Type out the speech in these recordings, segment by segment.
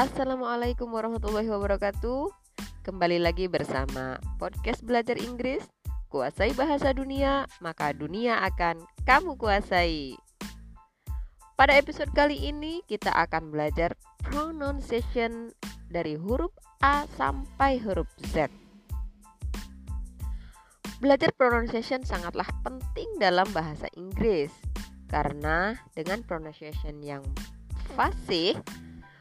Assalamualaikum warahmatullahi wabarakatuh. Kembali lagi bersama podcast belajar Inggris. Kuasai bahasa dunia, maka dunia akan kamu kuasai. Pada episode kali ini kita akan belajar pronunciation dari huruf A sampai huruf Z. Belajar pronunciation sangatlah penting dalam bahasa Inggris karena dengan pronunciation yang fasih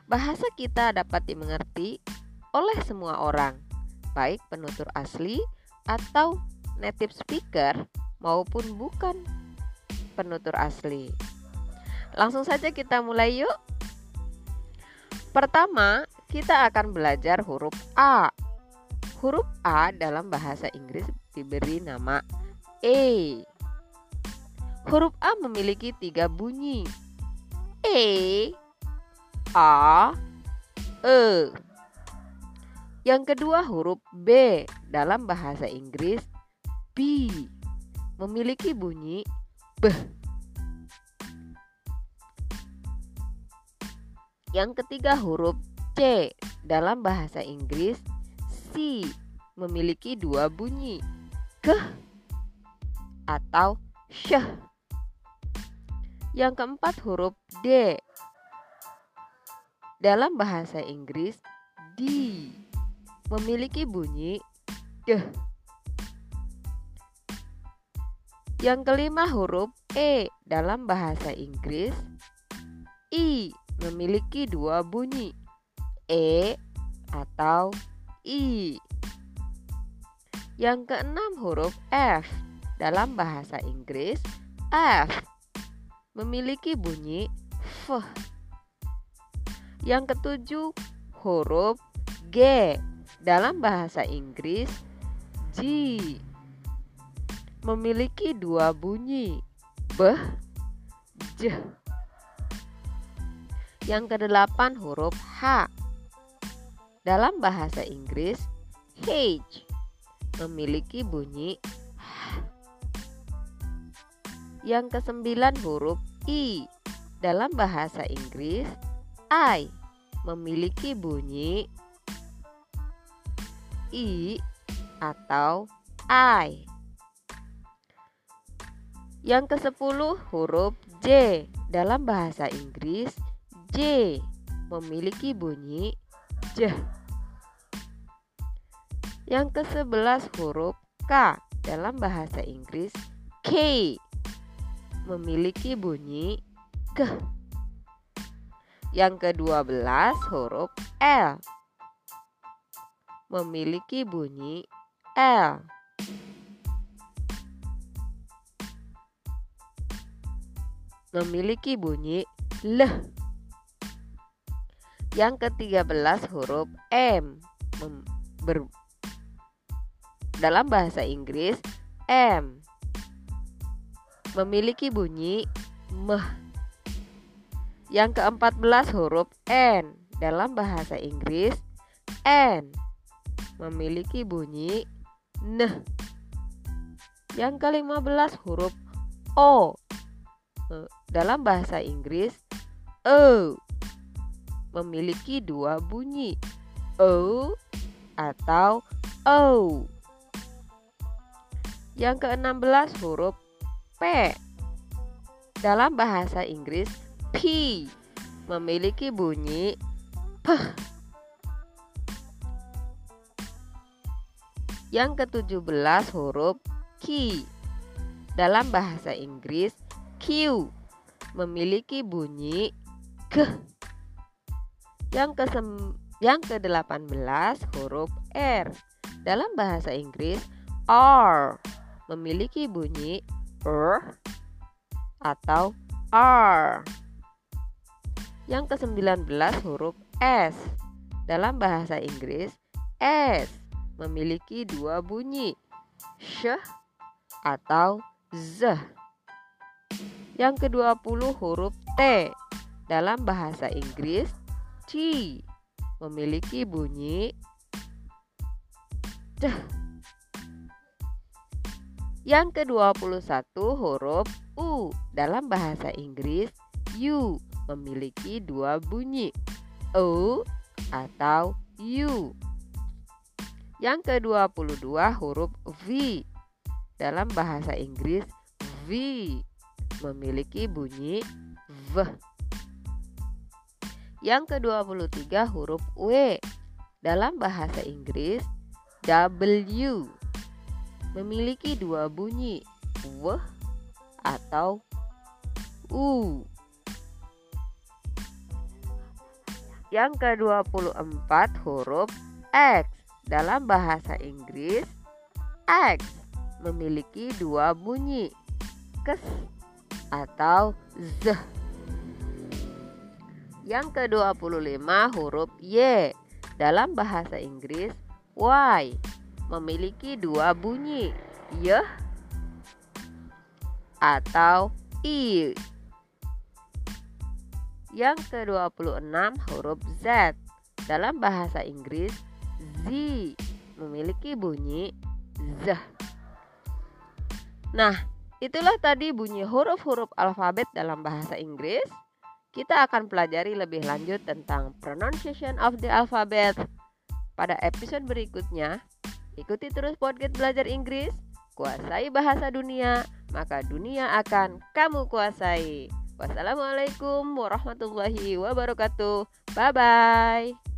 Bahasa kita dapat dimengerti oleh semua orang, baik penutur asli atau native speaker maupun bukan penutur asli. Langsung saja kita mulai yuk. Pertama, kita akan belajar huruf A. Huruf A dalam bahasa Inggris diberi nama E. Huruf A memiliki tiga bunyi. E, A, E. Yang kedua huruf B dalam bahasa Inggris B memiliki bunyi B. Yang ketiga huruf C dalam bahasa Inggris C memiliki dua bunyi K atau sh. Yang keempat huruf D dalam bahasa Inggris, D memiliki bunyi D. Yang kelima huruf E dalam bahasa Inggris, I memiliki dua bunyi, E atau I. Yang keenam huruf F dalam bahasa Inggris, F memiliki bunyi F. Yang ketujuh, huruf G. Dalam bahasa Inggris G. Memiliki dua bunyi B, J. Yang kedelapan huruf H. Dalam bahasa Inggris H. Memiliki bunyi H. Yang kesembilan huruf I. Dalam bahasa Inggris I memiliki bunyi I atau I. Yang kesepuluh huruf J dalam bahasa Inggris J memiliki bunyi J. Yang kesebelas huruf K dalam bahasa Inggris K memiliki bunyi K. Yang kedua belas huruf L memiliki bunyi L. Memiliki bunyi L. Yang ketiga belas huruf M ber, dalam bahasa Inggris M memiliki bunyi meh. Yang keempat huruf N. Dalam bahasa Inggris N. Memiliki bunyi N. Yang kelima belas huruf O. E, dalam bahasa Inggris O memiliki dua bunyi O atau O. Yang keenam belas huruf P. Dalam bahasa Inggris P memiliki bunyi P. Yang ke-17 huruf Q dalam bahasa Inggris Q memiliki bunyi K. Yang ke yang ke-18 huruf R dalam bahasa Inggris R memiliki bunyi R atau R. Yang ke-19 huruf S. Dalam bahasa Inggris, S memiliki dua bunyi, sh atau z. Yang ke-20 huruf T. Dalam bahasa Inggris, T memiliki bunyi d. Yang ke-21 huruf U dalam bahasa Inggris U memiliki dua bunyi O atau U. Yang ke-22 huruf V. Dalam bahasa Inggris V memiliki bunyi V. Yang ke-23 huruf W. Dalam bahasa Inggris W memiliki dua bunyi W atau U. Yang ke-24 huruf X dalam bahasa Inggris X memiliki dua bunyi kes atau z. Yang ke-25 huruf Y dalam bahasa Inggris Y memiliki dua bunyi y atau i. Yang ke-26 huruf Z dalam bahasa Inggris Z memiliki bunyi z. Nah, itulah tadi bunyi huruf-huruf alfabet dalam bahasa Inggris. Kita akan pelajari lebih lanjut tentang pronunciation of the alphabet pada episode berikutnya. Ikuti terus podcast belajar Inggris, kuasai bahasa dunia, maka dunia akan kamu kuasai. Wassalamualaikum warahmatullahi wabarakatuh. Bye bye.